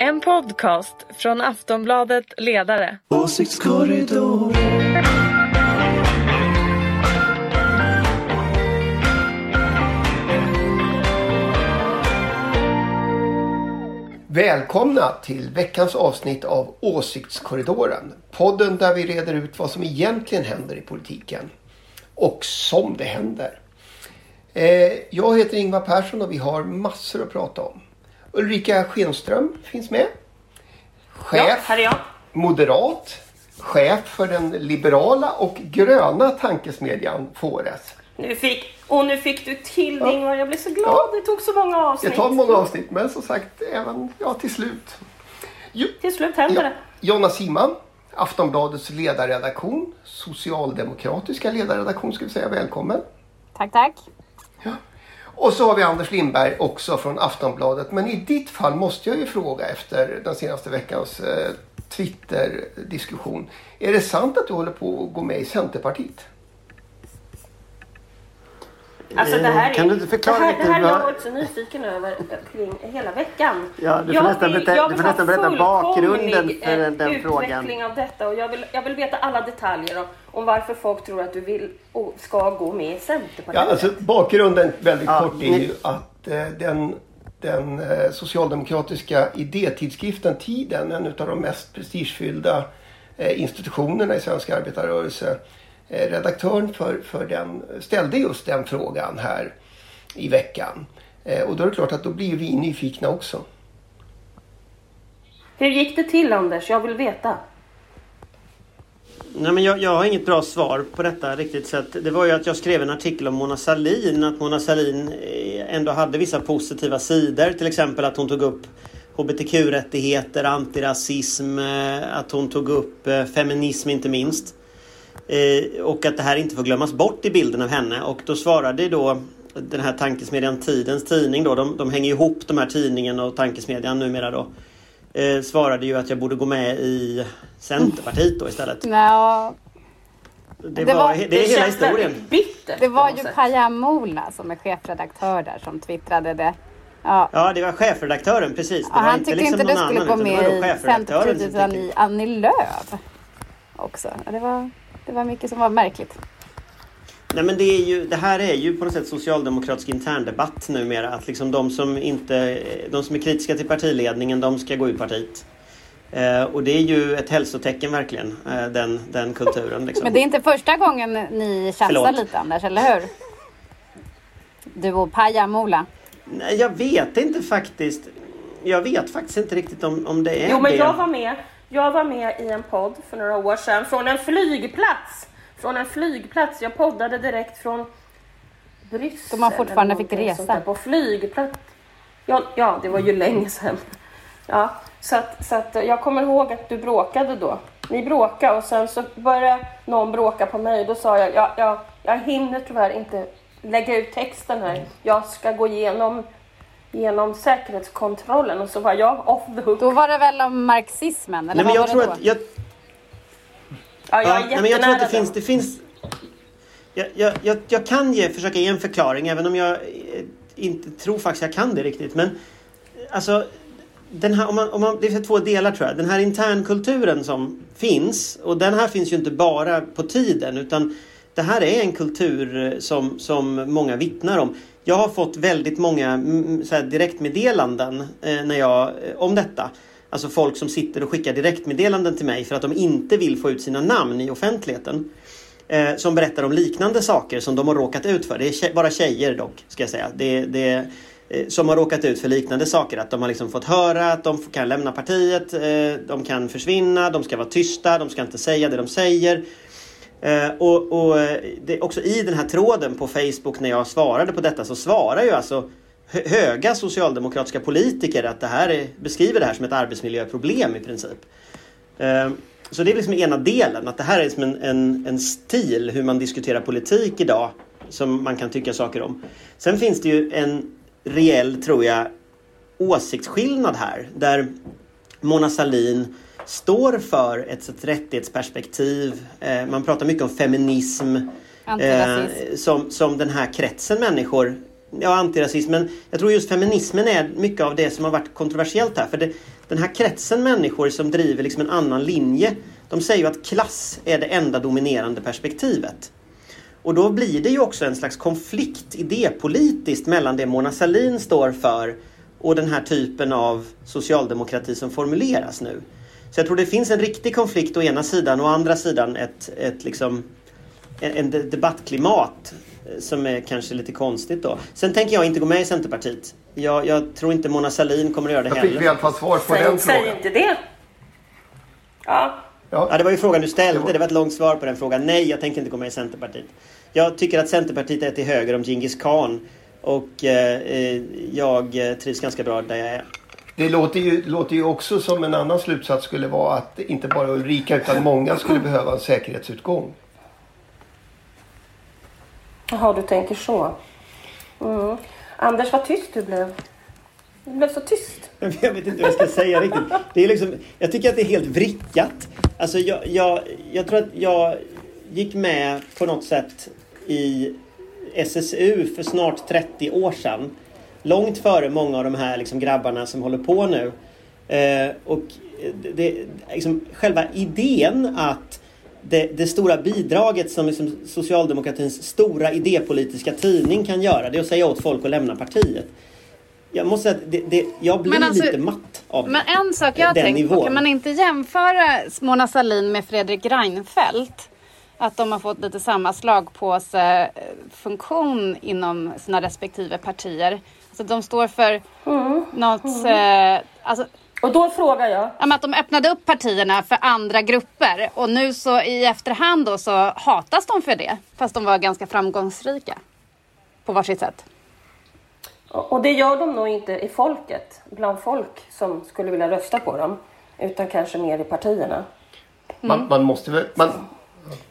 En podcast från Aftonbladet Ledare. Åsiktskorridor. Välkomna till veckans avsnitt av Åsiktskorridoren. Podden där vi reder ut vad som egentligen händer i politiken. Och som det händer. Eh, Jag heter Ingvar Persson och vi har massor att prata om. Ulrika Schenström finns med. Chef, Ja, här är jag. moderat, chef för den liberala och gröna tankesmedjan Fores. Nu fick, och nu fick du till Ja. Ingvar. Jag blev så glad. Ja. Det tog så många Det avsnitt. tar många avsnitt men som sagt även ja, till slut. Jo, Till slut hände Ja. det. Jonna Simman, Aftonbladets ledarredaktion, socialdemokratiska ledarredaktion ska vi säga. Välkommen. Tack, tack. Och så har vi Anders Lindberg också från Aftonbladet. Men i ditt fall måste jag ju fråga efter den senaste veckans eh, Twitter-diskussion. Är det sant att du håller på att gå med i Centerpartiet? Alltså det här, är, Kan du inte förklara det här, lite det här har jag varit så nyfiken över kring hela veckan. Ja, du får Jag nästan vill- berätta- du får nästan berätta bakgrunden för eh, den frågan. utveckling av detta och jag vill, jag vill veta alla detaljer om, om varför folk tror att du vill och ska gå med i Centerpartiet. Ja, alltså, bakgrunden väldigt Ja, kort är ni- ju att eh, den, den eh, socialdemokratiska idétidskriften Tiden, en av de mest prestigefyllda eh, institutionerna i svensk arbetarrörelse, redaktören för, för den ställde just den frågan här i veckan. Eh, och då är det klart att då blir vi nyfikna också. Hur gick det till Anders? Jag vill veta. Nej, men jag, jag har inget bra svar på detta riktigt. Så att det var ju att jag skrev en artikel om Mona Sahlin. Att Mona Sahlin eh, ändå hade vissa positiva sidor. Till exempel att hon tog upp HBTQ-rättigheter, antirasism, eh, att hon tog upp eh, feminism inte minst. Eh, och att det här inte får glömmas bort i bilden av henne. Och då svarade då den här tankesmedjan Tidens tidning då. De, de hänger ihop de här tidningen och tankesmedjan numera då. Eh, svarade ju att jag borde gå med i Centerpartiet då istället. Nå, Det, Det var, var- det är hela historien. bittert. det var ju något sätt. Payam Mola som är chefredaktör där som twittrade det. Ja. Ja, det var chefredaktören precis. Var han tyckte liksom inte du skulle annan, gå med i Centerpartiet utan i Annie Lööf också. Ja, Det var, det var mycket som var märkligt. Nej men det, är ju, det här är ju på något sätt socialdemokratisk interndebatt numera. Att liksom de som, inte, de som är kritiska till partiledningen, de ska gå ur partiet. Eh, och det är ju ett hälsotecken verkligen, eh, den, den kulturen. Liksom. Men det är inte första gången ni tjafsar lite Anders, eller hur? Du och Payam Mola. Nej, jag vet inte faktiskt. Jag vet faktiskt inte riktigt om, om det är Jo men det. jag var med. Jag var med i en podd för några år sedan från en flygplats. Från en flygplats. Jag poddade direkt från Bryssel. Då man fortfarande fick resa. På flygplats. Ja, ja, det var ju länge sedan. Ja, så att, så att jag kommer ihåg att du bråkade då. Ni bråkade och sen så började någon bråka på mig. Då sa jag, ja, ja, jag hinner tyvärr inte lägga ut texten här. Jag ska gå igenom, genom säkerhetskontrollen och så var jag off the hook. Då var det väl om marxismen? Eller Nej, men jag tror att... Jag, Ja, jag är Ja, nej, men jag tror att det finns... Det finns jag, jag, jag, jag kan ge, försöka ge en förklaring även om jag eh, inte tror faktiskt jag kan det riktigt. Men alltså, den här, om man, om man, det finns två delar tror jag. Den här internkulturen som finns och den här finns ju inte bara på tiden utan det här är en kultur eh, som, som många vittnar om. Jag har fått väldigt många mm, så här, direktmeddelanden eh, när jag, eh, om detta. Alltså folk som sitter och skickar direktmeddelanden till mig för att de inte vill få ut sina namn i offentligheten. Eh, som berättar om liknande saker som de har råkat ut för. Det är tje- bara tjejer dock, ska jag säga. Det, det, eh, som har råkat ut för liknande saker. Att de har liksom fått höra att de kan lämna partiet, eh, de kan försvinna, de ska vara tysta, de ska inte säga det de säger. Eh, och och eh, det, också i den här tråden på Facebook när jag svarade på detta så svarar ju alltså höga socialdemokratiska politiker att det här är, beskriver det här som ett arbetsmiljöproblem i princip. Eh, Så det är liksom ena delen, att det här är som en, en, en stil hur man diskuterar politik idag som man kan tycka saker om. Sen finns det ju en reell, tror jag, åsiktsskillnad här där Mona Sahlin står för ett, ett rättighetsperspektiv. Eh, man pratar mycket om feminism. Eh, som, som den här kretsen människor ja, antirasism. Men jag tror just feminismen är mycket av det som har varit kontroversiellt här. För det, den här kretsen människor som driver liksom en annan linje. De säger ju att klass är det enda dominerande perspektivet. Och då blir det ju också en slags konflikt idépolitiskt mellan det Mona Sahlin står för och den här typen av socialdemokrati som formuleras nu. Så jag tror det finns en riktig konflikt å ena sidan och å andra sidan ett, ett liksom, en, en debattklimat eh, som är kanske lite konstigt då. Sen tänker jag inte gå med i Centerpartiet. Jag, jag tror inte Mona Sahlin kommer att göra det Då heller. fick vi i alla fall svar på Säg, den säg frågan. inte det. Ja, Ja. Ja, det var ju frågan du ställde. Det var- Det var ett långt svar på den frågan. Nej, jag tänker inte gå med i Centerpartiet. Jag tycker att Centerpartiet är till höger om Genghis khan. Och eh, eh, jag eh, trivs ganska bra där jag är. Det låter ju, låter ju också som en annan slutsats skulle vara att inte bara Ulrika utan många skulle behöva en säkerhetsutgång. Jaha, du tänker så. Mm. Anders, vad tyst du blev. Du blev så tyst. Jag vet inte vad jag ska säga riktigt. Det är liksom, jag tycker att det är helt vrickat. Alltså jag, jag, jag tror att jag gick med på något sätt i SSU för snart 30 år sedan. Långt före många av de här liksom grabbarna som håller på nu. Eh, och det, liksom, själva idén att det, det stora bidraget som liksom socialdemokratins stora idépolitiska tidning kan göra det är att säga åt folk att lämna partiet. Jag måste säga att det, det, jag blir alltså- lite matt av. Men en sak jag har tänkt på, kan man inte jämföra Mona Sahlin med Fredrik Reinfeldt? Att de har fått lite samma slagpåse-funktion inom sina respektive partier. Alltså de står för något... Eh, alltså, Och då frågar jag. ja, att de öppnade upp partierna för andra grupper och nu så i efterhand då så hatas de för det. Fast de var ganska framgångsrika. På varsitt sätt. Och och det gör de nog inte i folket, bland folk som skulle vilja rösta på dem. Utan kanske mer i partierna. Man, man måste väl... Man,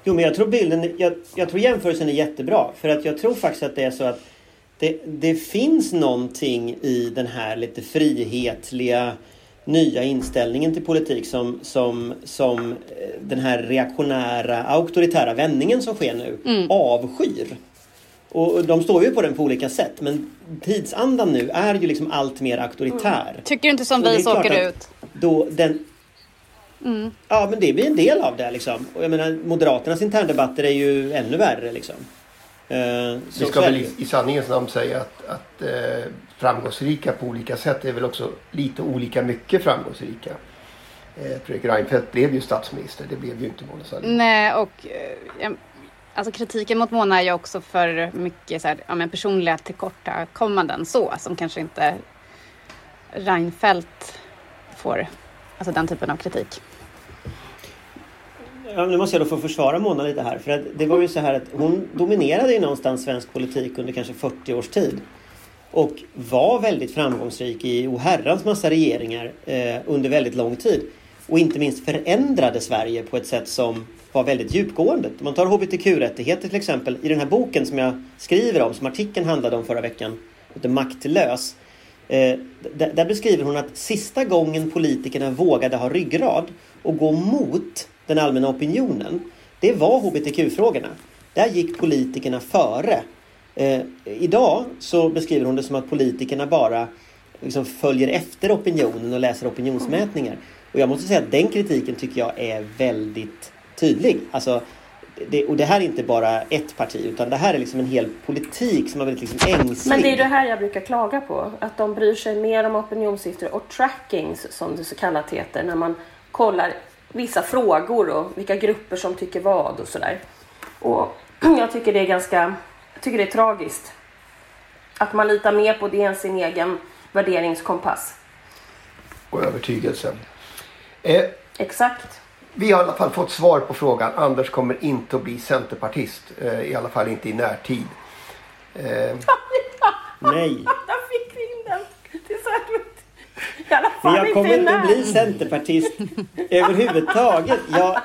Jo, men jag tror bilden, jag, jag tror jämförelsen är jättebra. För att jag tror faktiskt att det är så att det, det finns någonting i den här lite frihetliga nya inställningen till politik som, som, som eh, den här reaktionära, auktoritära vändningen som sker nu avskyr. Och de står ju på den på olika sätt men tidsandan nu är ju liksom allt mer auktoritär. Tycker du inte som vi så åker ut? Då den, Ja men det blir en del av det liksom. Och jag menar Moderaternas interndebatter är ju ännu värre liksom. Eh, så- vi ska väl i, i sanningens namn säga att, att eh, framgångsrika på olika sätt är väl också lite olika mycket framgångsrika. Eh, Fredrik Reinfeldt blev ju statsminister. Det blev ju inte Mona Sahlin. Nej, och eh, alltså kritiken mot Mona är ju också för mycket så här, ja, men personliga tillkortakommanden så, som kanske inte Reinfeldt får, alltså den typen av kritik. Ja, nu måste jag då få försvara Mona lite här. För att det var ju så här att hon dominerade ju någonstans svensk politik under kanske 40 års tid. Och var väldigt framgångsrik i oherrans massa regeringar eh, under väldigt lång tid. Och inte minst förändrade Sverige på ett sätt som var väldigt djupgående. Om man tar hbtq-rättigheter till exempel. I den här boken som jag skriver om, som artikeln handlade om förra veckan, heter Maktlös. Eh, där, där beskriver hon att sista gången politikerna vågade ha ryggrad och gå mot den allmänna opinionen, det var hbtq-frågorna. Där gick politikerna före. Eh, idag så beskriver hon det som att politikerna bara liksom följer efter opinionen och läser opinionsmätningar. Och jag måste säga att den kritiken tycker jag är väldigt tydlig. Alltså, det, och det här är inte bara ett parti utan det här är liksom en hel politik som har blivit liksom ängslig. Men det är det här jag brukar klaga på. Att de bryr sig mer om opinionssiffror och trackings som det så kallat heter. När man kollar vissa frågor och vilka grupper som tycker vad och sådär. Och jag tycker det är ganska, jag tycker det är tragiskt. Att man litar mer på det än sin egen värderingskompass. Och övertygelse. Eh, Exakt. vi har i alla fall fått svar på frågan. Anders kommer inte att bli centerpartist. Eh, I alla fall inte i närtid. Eh, Nej. Där fick vi in den. Det är så här, I alla Men jag kommer inte när. bli centerpartist överhuvudtaget. Jag,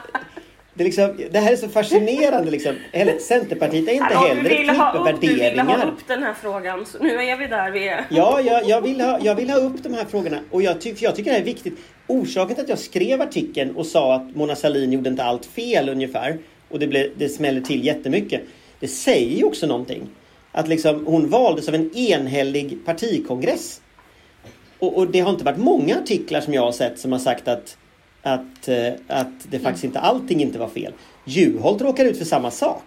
det, liksom, det här är så fascinerande. Liksom. Eller, Centerpartiet är inte heller ett klipp ha med upp, du ville ha värderingar. upp den här frågan. Så nu är vi där vi är. Ja, jag, jag, vill ha, jag vill ha upp de här frågorna och jag, ty, jag tycker det här är viktigt. Orsaken till att jag skrev artikeln och sa att Mona Sahlin gjorde inte allt fel ungefär och det, blev, det smäller till jättemycket. Det säger ju också någonting. Att liksom, hon valdes av en enhällig partikongress. Och, och, det har inte varit många artiklar som jag har sett som har sagt att, att, eh, att det faktiskt inte allting inte var fel. Juholt råkar ut för samma sak.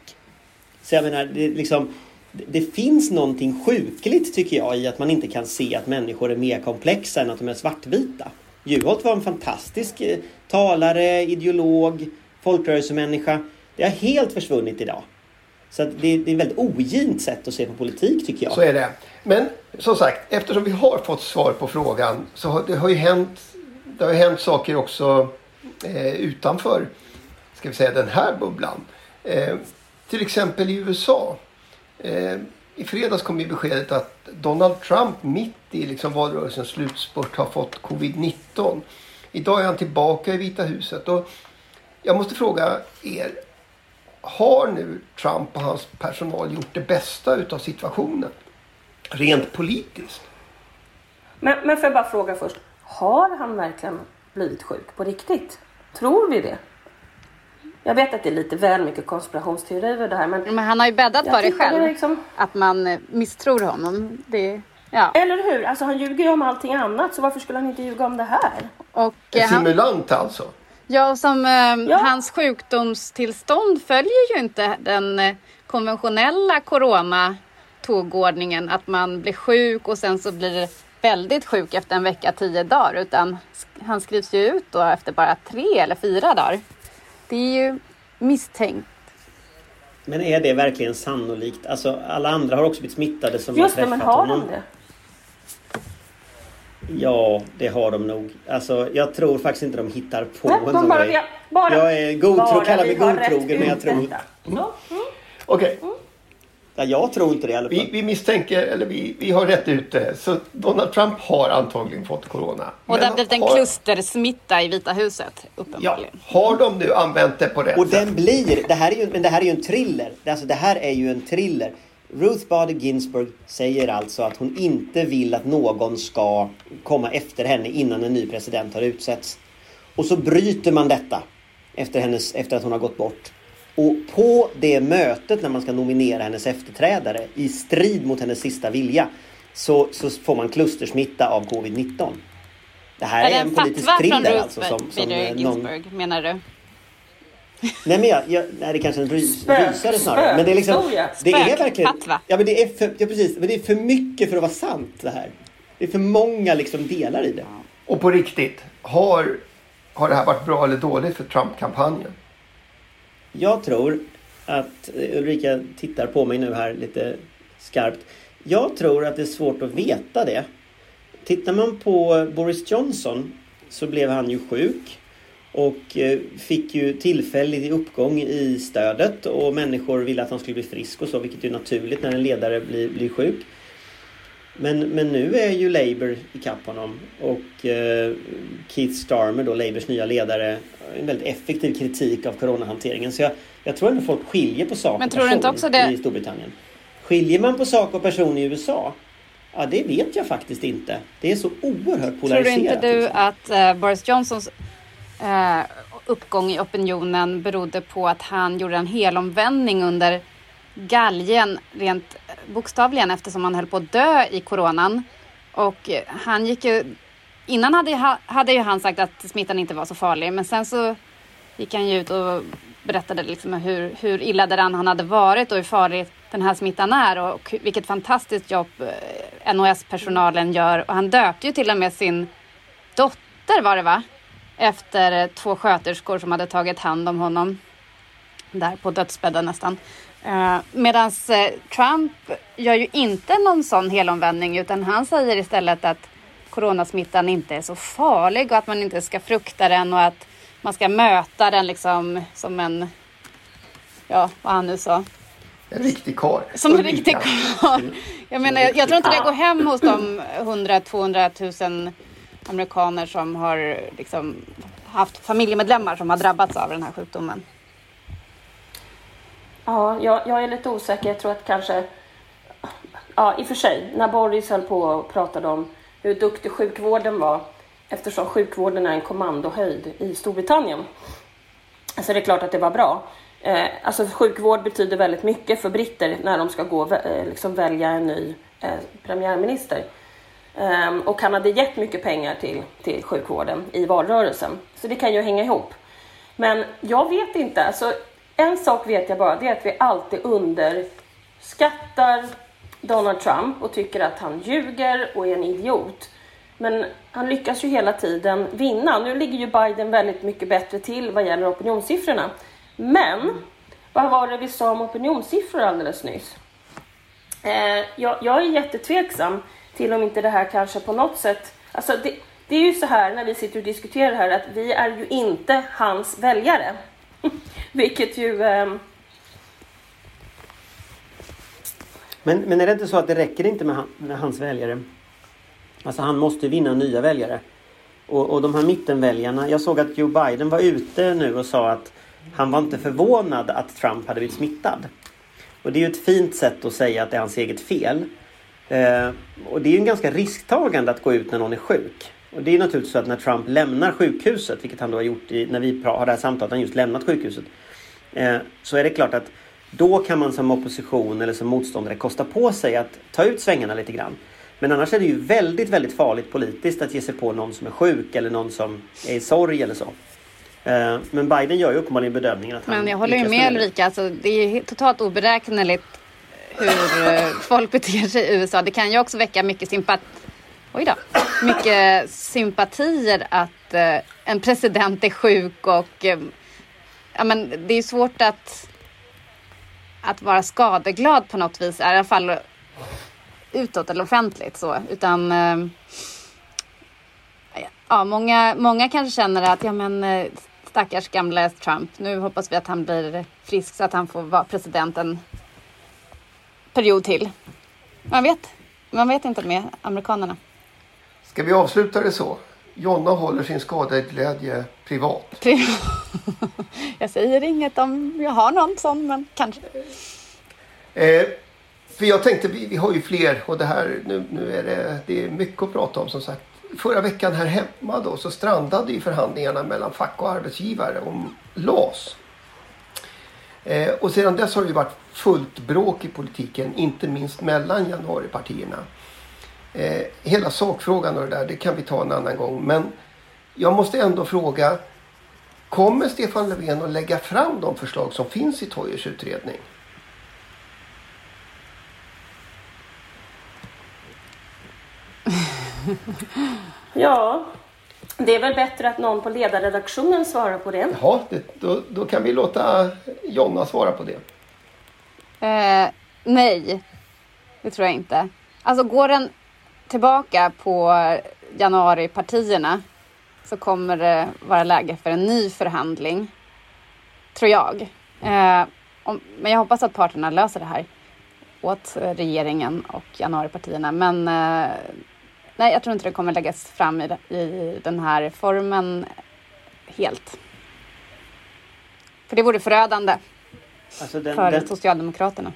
Så jag menar, det, liksom, det finns någonting sjukligt tycker jag i att man inte kan se att människor är mer komplexa än att de är svartvita. Juholt var en fantastisk eh, talare, ideolog, folkrörelsemänniska. Det har helt försvunnit idag. Så det, det är ett väldigt ogint sätt att se på politik tycker jag. Så är det. Men som sagt, eftersom vi har fått svar på frågan så har det har ju hänt, det har hänt saker också eh, utanför ska vi säga, den här bubblan. Eh, till exempel i USA. Eh, I fredags kom ju beskedet att Donald Trump mitt i liksom valrörelsens slutspurt har fått covid-19. Idag är han tillbaka i Vita huset. Och jag måste fråga er. Har nu Trump och hans personal gjort det bästa utav situationen? Rent politiskt. Men, men får jag bara fråga först. Har han verkligen blivit sjuk på riktigt? Tror vi det? Jag vet att det är lite väl mycket konspirationsteori över det här men... Men han har ju bäddat för det tycker det själv. liksom- Att man eh, misstror honom. Det, ja. Eller hur? Alltså han ljuger ju om allting annat så varför skulle han inte ljuga om det här? Och, En eh, han, simulant alltså. Ja, och som, eh, Ja. hans sjukdomstillstånd följer ju inte den eh, konventionella corona tågordningen att man blir sjuk och sen så blir väldigt sjuk efter en vecka, tio dagar. Utan han skrivs ju ut då efter bara tre eller fyra dagar. Det är ju misstänkt. Men är det verkligen sannolikt? Alltså alla andra har också blivit smittade som Just har det, träffat men har honom. de det? Ja, det har de nog. Alltså, jag tror faktiskt inte de hittar på Nej, en sån bara, grej. vi- bara, Jag är godtro, bara kallar mig godtrogen men jag tror... detta. Så, mm. Okej, Ja, jag tror inte det i alla fall. vi, vi misstänker, eller vi, vi har rätt ut det. Så Donald Trump har antagligen fått corona. Och det har blivit en har- klustersmitta i Vita huset, Ja, uppenbarligen. har de nu använt det på rätt Och sätt? den blir, det här är ju, men det här är ju en thriller. Alltså det här är ju en thriller. Ruth Bader Ginsburg säger alltså att hon inte vill att någon ska komma efter henne innan en ny president har utsetts. Och så bryter man detta efter, hennes, efter att hon har gått bort. Och på det mötet när man ska nominera hennes efterträdare i strid mot hennes sista vilja så, så får man klustersmitta av covid-19. Det här Är är, det en en politisk thriller alltså. Som, som Bader eh, någon, menar du? Nej men jag, jag, nej, det är kanske är en rys, Spök- rysare snarare. Men det är liksom, det är verkligen, ja men det är för, ja, precis, men det är för mycket för att vara sant det här. Det är för många liksom delar i det. Och på riktigt, har, har det här varit bra eller dåligt för Trump-kampanjen? Jag tror att eh, Ulrika tittar på mig nu här lite skarpt. Jag tror att det är svårt att veta det. Tittar man på Boris Johnson så blev han ju sjuk och eh, fick ju tillfällig uppgång i stödet och människor ville att han skulle bli frisk och så, vilket är naturligt när en ledare blir, blir sjuk. Men, men nu är ju Labour ikapp honom och eh, Keith Starmer, då Labours nya ledare, en väldigt effektiv kritik av coronahanteringen. Så jag, jag tror ändå folk skiljer på sak Men och tror du inte person också det- i Storbritannien. Skiljer man på sak och person i USA? Ja, det vet jag faktiskt inte. Det är så oerhört polariserat. Tror du inte du liksom. att eh, Boris Johnsons eh, uppgång i opinionen berodde på att han gjorde en helomvändning under galgen rent bokstavligen eftersom han höll på att dö i coronan. Och eh, han gick ju... Innan hade, hade ju han sagt att smittan inte var så farlig men sen så gick han ju ut och berättade liksom hur, hur illa däran han hade varit och hur farlig den här smittan är och vilket fantastiskt jobb eh, NHS-personalen gör. Och han döpte ju till och med sin dotter var det va? Efter eh, två sköterskor som hade tagit hand om honom. Där på dödsbädden nästan. Uh, Medan Trump gör ju inte någon sån helomvändning utan han säger istället att coronasmittan inte är så farlig och att man inte ska frukta den och att man ska möta den liksom som en, ja vad han nu sa, En riktig karl. som en riktig karl. Jag menar, jag, jag tror inte det går hem hos de 100-200 000 amerikaner som har liksom haft familjemedlemmar som har drabbats av den här sjukdomen. Ja, jag, jag är lite osäker. Jag tror att kanske... Ja, i och för sig. När Boris höll på och pratade om hur duktig sjukvården var eftersom sjukvården är en kommandohöjd i Storbritannien. Så det är klart att det var bra. Eh, alltså sjukvård betyder väldigt mycket för britter när de ska gå eh, liksom välja en ny eh, premiärminister. Um, och han hade gett mycket pengar till, till sjukvården i valrörelsen. Så det kan ju hänga ihop. Men jag vet inte. Alltså, en sak vet jag bara, det är att vi alltid underskattar Donald Trump och tycker att han ljuger och är en idiot. Men han lyckas ju hela tiden vinna. Nu ligger ju Biden väldigt mycket bättre till vad gäller opinionssiffrorna. Men vad var det vi sa om opinionssiffror alldeles nyss? Eh, jag, jag är jättetveksam till om inte det här kanske på något sätt... Alltså det, det är ju så här när vi sitter och diskuterar det här att vi är ju inte hans väljare. Vilket ju... Eh... Men, men är det inte så att det räcker inte med, han, med hans väljare? Alltså han måste vinna nya väljare. Och, och de här mittenväljarna. Jag såg att Joe Biden var ute nu och sa att han var inte förvånad att Trump hade blivit smittad. Och det är ju ett fint sätt att säga att det är hans eget fel. Eh, och det är ju en ganska risktagande att gå ut när någon är sjuk. Och det är naturligtvis så att när Trump lämnar sjukhuset, vilket han då har gjort i, när vi har det här samtalet, han just lämnat sjukhuset. Eh, så är det klart att då kan man som opposition eller som motståndare kosta på sig att ta ut svängarna lite grann. Men annars är det ju väldigt, väldigt farligt politiskt att ge sig på någon som är sjuk eller någon som är i sorg eller så. Eh, men Biden gör ju uppenbarligen bedömningen att han Men jag håller ju med Ulrika. Alltså, det är totalt oberäkneligt hur eh, folk beter sig i USA. Det kan ju också väcka mycket sympati. Oj då. Mycket sympatier att eh, en president är sjuk och eh, ja, men det är svårt att att vara skadeglad på något vis, i alla fall utåt eller offentligt så, utan eh, ja, många, många kanske känner att ja, men stackars gamla Trump. Nu hoppas vi att han blir frisk så att han får vara president en period till. Man vet, man vet inte med amerikanerna. Ska vi avsluta det så? Jonna håller sin skadeglädje privat. jag säger inget om jag har någon sån, men kanske. Eh, för jag tänkte, vi, vi, har ju fler och det här, nu, nu är det, det är mycket att prata om som sagt förra veckan här hemma då så strandade ju förhandlingarna mellan fack och arbetsgivare om LAS. Eh, och sedan dess har det ju varit fullt bråk i politiken, inte minst mellan januaripartierna. Eh, hela sakfrågan och det där, det kan vi ta en annan gång. Men jag måste ändå fråga, kommer Stefan Löfven att lägga fram de förslag som finns i Toijers utredning? ja, det är väl bättre att någon på ledarredaktionen svarar på det. Ja, det, då, då kan vi låta Jonna svara på det. Eh, nej, det tror jag inte. Alltså går den tillbaka på januaripartierna så kommer det vara läge för en ny förhandling. Tror jag. Eh, om, men jag hoppas att parterna löser det här åt regeringen och januaripartierna. Men eh, nej, jag tror inte det kommer läggas fram i, i den här formen helt. För det vore förödande alltså den, för den... Socialdemokraterna.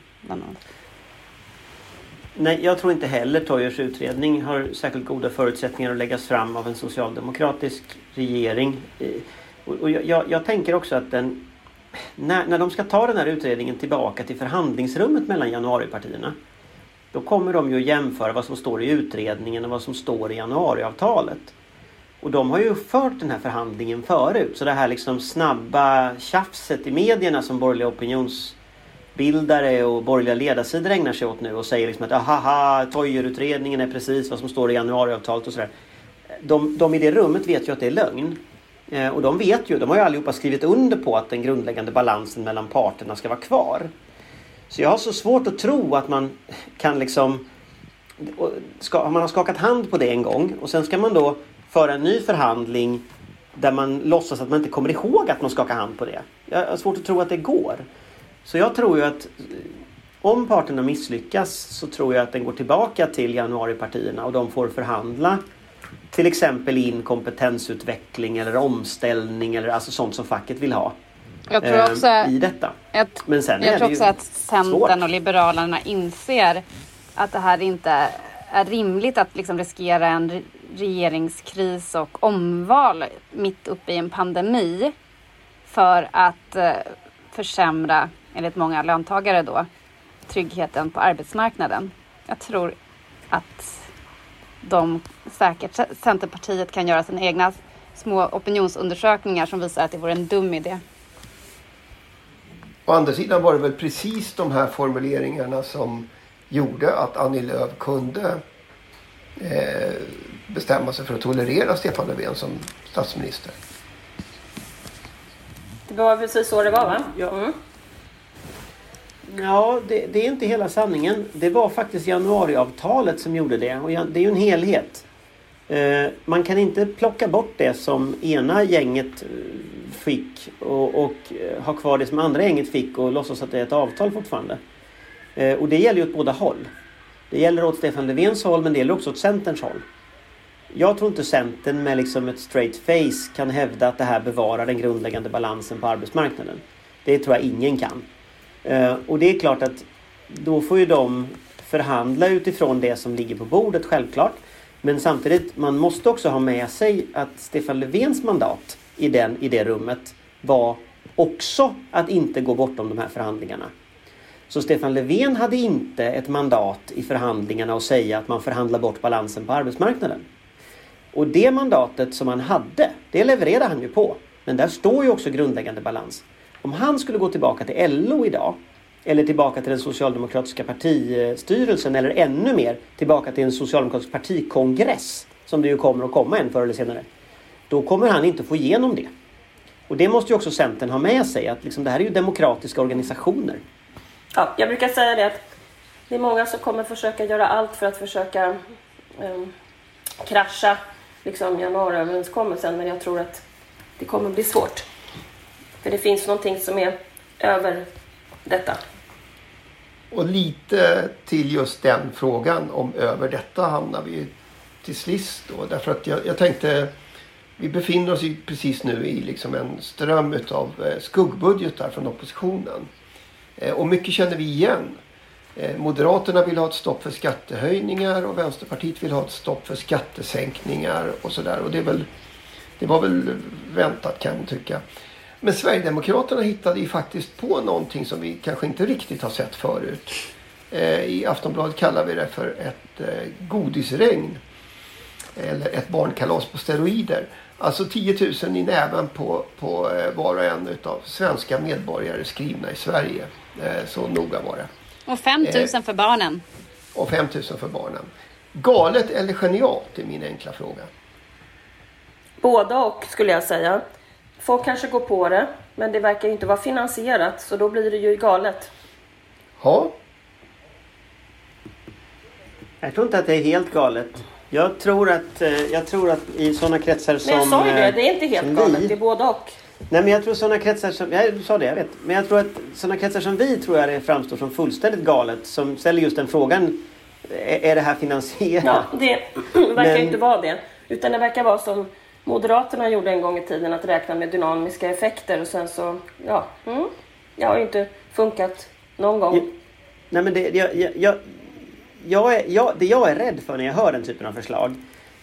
Nej, jag tror inte heller Toyers utredning har särskilt goda förutsättningar att läggas fram av en socialdemokratisk regering. Eh, och jag, jag tänker också att den, när, när de ska ta den här utredningen tillbaka till förhandlingsrummet mellan januaripartierna då kommer de ju att jämföra vad som står i utredningen och vad som står i januariavtalet. Och de har ju fört den här förhandlingen förut. Så det här liksom snabba tjafset i medierna som borgerliga opinionsbildare och borgerliga ledarsidor ägnar sig åt nu och säger liksom att ahaha, Toijerutredningen är precis vad som står i januariavtalet och sådär. De, de i det rummet vet ju att det är lögn. Eh, och de vet ju, de har ju allihopa skrivit under på att den grundläggande balansen mellan parterna ska vara kvar. Så jag har så svårt att tro att man kan liksom... Ska, man har skakat hand på det en gång och sen ska man då föra en ny förhandling där man låtsas att man inte kommer ihåg att man skakar hand på det. Jag har svårt att tro att det går. Så jag tror ju att om parterna misslyckas så tror jag att den går tillbaka till januaripartierna och de får förhandla till exempel in kompetensutveckling eller omställning eller alltså sånt som facket vill ha. Jag tror ehm, också, i detta. Jag, Men sen jag tror också att Centern och Liberalerna inser att det här inte är rimligt att liksom riskera en regeringskris och omval mitt uppe i en pandemi för att eh, försämra, enligt många löntagare då, tryggheten på arbetsmarknaden. Jag tror att de säkert, Centerpartiet kan göra sina egna små opinionsundersökningar som visar att det vore en dum idé. Å andra sidan var det väl precis de här formuleringarna som gjorde att Annie Lööf kunde eh, bestämma sig för att tolerera Stefan Löfven som statsminister. Det var precis så det var va? Ja. Mm. Ja, det, det är inte hela sanningen. Det var faktiskt januariavtalet som gjorde det. Och det är ju en helhet. Eh, man kan inte plocka bort det som ena gänget eh, fick och, och eh, ha kvar det som andra gänget fick och låtsas att det är ett avtal fortfarande. Eh, och det gäller ju åt båda håll. Det gäller åt Stefan Löfvens håll men det gäller också åt Centerns håll. Jag tror inte Centern med liksom ett straight face kan hävda att det här bevarar den grundläggande balansen på arbetsmarknaden. Det tror jag ingen kan. Eh, och det är klart att då får ju de förhandla utifrån det som ligger på bordet självklart. Men samtidigt, man måste också ha med sig att Stefan Löfvens mandat i, den, i det rummet var också att inte gå bortom de här förhandlingarna. Så Stefan Löfven hade inte ett mandat i förhandlingarna att säga att man förhandlar bort balansen på arbetsmarknaden. Och det mandatet som han hade, det levererade han ju på. Men där står ju också grundläggande balans. Om han skulle gå tillbaka till LO idag eller tillbaka till den socialdemokratiska partistyrelsen eller ännu mer tillbaka till en socialdemokratisk partikongress som det ju kommer att komma en förr eller senare. Då kommer han inte få igenom det. Och det måste ju också Centern ha med sig att liksom, det här är ju demokratiska organisationer. Ja, jag brukar säga det att det är många som kommer försöka göra allt för att försöka um, krascha liksom, januariöverenskommelsen men jag tror att det kommer bli svårt. För det finns någonting som är över detta. Och lite till just den frågan om över detta hamnar vi till sist då. Därför att jag, jag tänkte vi befinner oss ju precis nu i liksom en ström utav eh, skuggbudgetar från oppositionen. Eh, och mycket känner vi igen. Eh, Moderaterna vill ha ett stopp för skattehöjningar och Vänsterpartiet vill ha ett stopp för skattesänkningar och sådär. Och det, är väl, det var väl väntat kan man tycka. Men Sverigedemokraterna hittade ju faktiskt på någonting som vi kanske inte riktigt har sett förut. I Aftonbladet kallar vi det för ett godisregn. Eller ett barnkalas på steroider. Alltså 10 000 i näven på, på eh, var och en utav svenska medborgare skrivna i Sverige. Eh, så noga var det. Och 5 000 för barnen. Och 5 000 för barnen. Galet eller genialt är min enkla fråga. Båda och skulle jag säga. Folk kanske går på det, men det verkar inte vara finansierat så då blir det ju galet. Ja, Jag tror inte att det är helt galet. Jag tror att, eh, jag tror att i sådana kretsar som... Men jag sa ju det, eh, det är inte helt galet, vi- det är båda och. Nej men jag tror sådana kretsar som, ja, du sa det, jag vet. Men jag tror att sådana kretsar som vi tror jag det framstår som fullständigt galet. Som ställer just den frågan, är, det här finansierat? Ja, det verkar Men- inte vara det. Utan det verkar vara som Moderaterna gjorde en gång i tiden, att räkna med dynamiska effekter och sen så, ja, mm, det har ju inte funkat någon gång. Ja. Nej men det, jag, jag, jag, är, jag, det jag är rädd för när jag hör den typen av förslag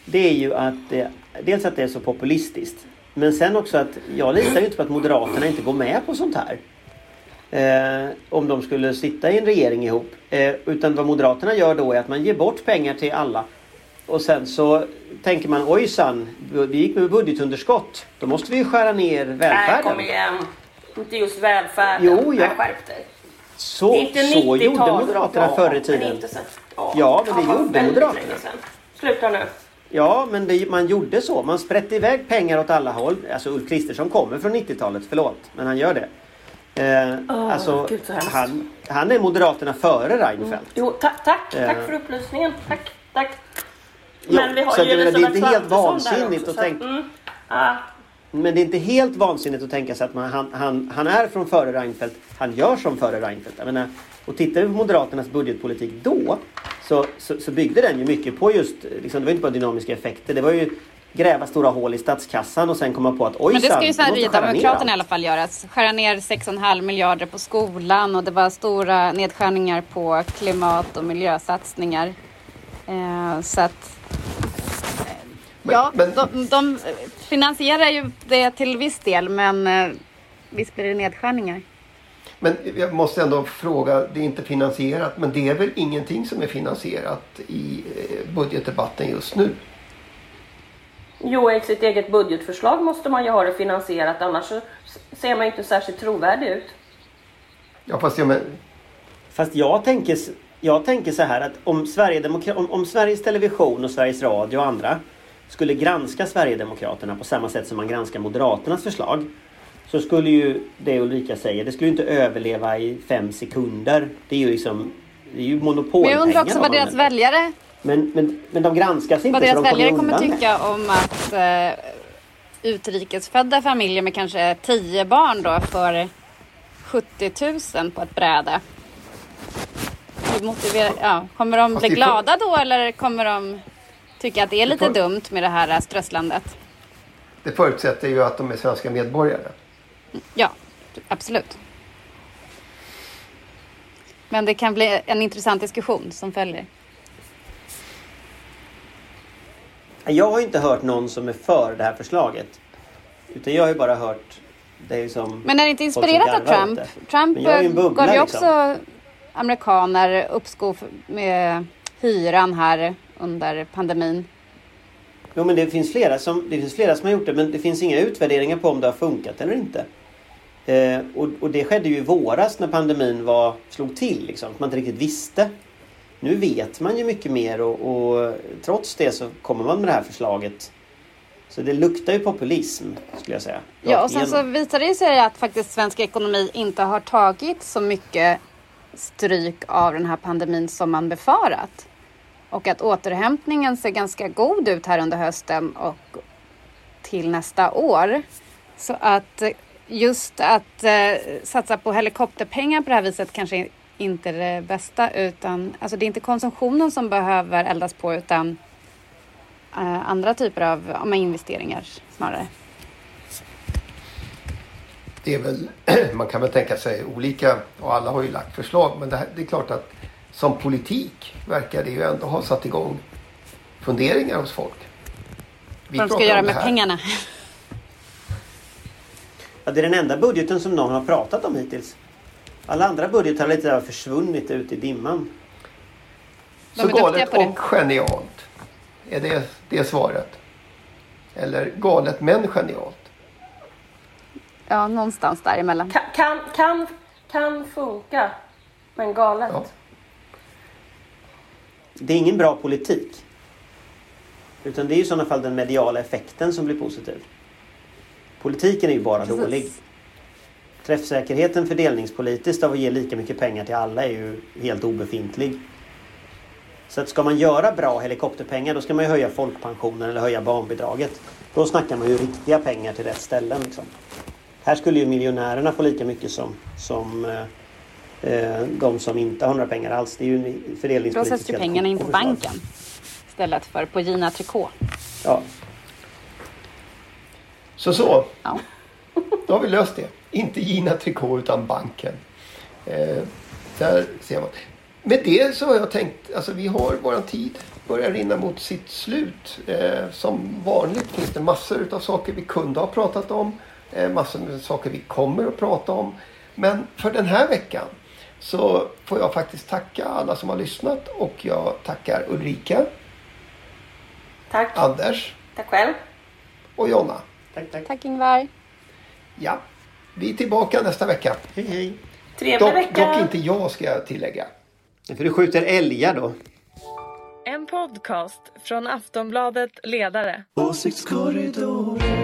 Det är ju att det, dels att det är så populistiskt Men sen också att jag litar ju inte på att Moderaterna inte går med på sånt här eh, Om de skulle sitta i en regering ihop eh, Utan vad Moderaterna gör då är att man ger bort pengar till alla och sen så tänker man ojsan, vi gick med budgetunderskott. Då måste vi ju skära ner Nej, välfärden. kom igen. Inte just välfärden. Jo, ja. Nej, skärp dig. Så, så 90-tal. gjorde Moderaterna förr i tiden. Sen. Ja, men det Ja, gjorde Moderaterna. Sluta nu. Ja, men det, man gjorde så. Man sprätte iväg pengar åt alla håll. Alltså Ulf Kristersson kommer från 90-talet, förlåt. Men han gör det. Eh, Åh, alltså, Gud, han, han är Moderaterna före Reinfeldt. Jo, tack, tack, Eh. tack för upplysningen. Tack, tack. Ja, Men vi har så ju menar, det är inte helt vansinnigt också, att tänka... Mm, ah, Men det är inte helt vansinnigt att tänka sig att man, han, han, han är från före Reinfeldt. Han gör som före Reinfeldt. Jag menar, och tittar vi på Moderaternas budgetpolitik då så, så, så byggde den ju mycket på just, liksom, det var inte bara dynamiska effekter. Det var ju gräva stora hål i statskassan och sen komma på att ojsan, Men det ska ju Sverigedemokraterna i alla fall göra. Skära ner 6,5 miljarder på skolan och det var stora nedskärningar på klimat och miljösatsningar. Eh, så att... Men- ja, men- de, de finansierar ju det till viss del men eh, visst blir det nedskärningar. Men jag måste ändå fråga, det är inte finansierat men det är väl ingenting som är finansierat i eh, budgetdebatten just nu? Jo, i sitt eget budgetförslag måste man ju ha det finansierat annars så ser man inte särskilt trovärdig ut. Ja fast jag men, Fast jag tänker, jag tänker så här att om, Sverigedemokra- om, om Sveriges Television och Sveriges Radio och andra skulle granska Sverigedemokraterna på samma sätt som man granskar Moderaternas förslag så skulle ju det Ulrika säger, det skulle ju inte överleva i fem sekunder. Det är ju liksom det är ju Men monopolpengar. jag undrar också vad deras använder. väljare, men, men, men de granskas inte vad deras de väljare kommer tycka om att eh, utrikesfödda familjer med kanske tio barn då får 70 000 på ett bräde. Ja, kommer de bli glada då eller kommer de tycka att det är lite dumt med det här strösslandet? det förutsätter ju att de är svenska medborgare. Ja, absolut. Men det kan bli en intressant diskussion som följer. Jag har inte hört någon som är för det här förslaget. Utan jag har ju bara hört det som... Men är det inte inspirerat av Trump? det. Trump ju eh, gav ju liksom. också amerikaner uppskov med hyran här under pandemin. Jo men det finns, flera som, det finns flera som har gjort det men det finns inga utvärderingar på om det har funkat eller inte. Eh, och, och det skedde ju i våras när pandemin var, slog till liksom. att Man inte riktigt visste. Nu vet man ju mycket mer och, och trots det så kommer man med det här förslaget. Så det luktar ju populism skulle jag säga. Ja, och sen så igenom. visar det sig att faktiskt svensk ekonomi inte har tagit så mycket stryk av den här pandemin som man befarat. Och att återhämtningen ser ganska god ut här under hösten och till nästa år. Så att just att eh, satsa på helikopterpengar på det här viset kanske inte är det bästa utan alltså det är inte konsumtionen som behöver eldas på utan eh, andra typer av ja, investeringar snarare. Det är väl, man kan väl tänka sig olika och alla har ju lagt förslag men det, här, det är klart att som politik verkar det ju ändå ha satt igång funderingar hos folk. Vi Vad de ska göra med pengarna. Ja, det är den enda budgeten som någon har pratat om hittills. Alla andra budgetar har lite försvunnit ut i dimman. De Så galet det. och genialt. Är det, det svaret? Eller galet men genialt? Ja, någonstans däremellan. Kan, kan, kan, kan funka, men galet. Ja. Det är ingen bra politik. Utan det är i sådana fall den mediala effekten som blir positiv. Politiken är ju bara Precis. dålig. Träffsäkerheten fördelningspolitiskt av att ge lika mycket pengar till alla är ju helt obefintlig. Så att ska man göra bra helikopterpengar då ska man ju höja folkpensionen eller höja barnbidraget. Då snackar man ju riktiga pengar till rätt ställen. Liksom. Här skulle ju miljonärerna få lika mycket som, som eh, eh, de som inte har några pengar alls. Det är ju en Då fördelningspolitiskt sätts ju pengarna in på banken istället för på Gina Tricot. Ja. Så så, Ja. då har vi löst det. Inte Gina Tricot utan banken. Eh, där ser man. Med det så har jag tänkt, alltså vi har våran tid börjar rinna mot sitt slut. Eh, som vanligt finns det massor utav saker vi kunde ha pratat om. Eh, massor med saker vi kommer att prata om. Men för den här veckan så får jag faktiskt tacka alla som har lyssnat och jag tackar Ulrika, Tack. Anders Tack själv. och Jonna. Tack, tack. Tack Ingvar. Ja, vi är tillbaka nästa vecka. Hej, hej. Trevlig Dock, vecka. dock inte jag ska jag tillägga. För du skjuter älgar då? En podcast från Aftonbladet Ledare. Åsiktskorridoren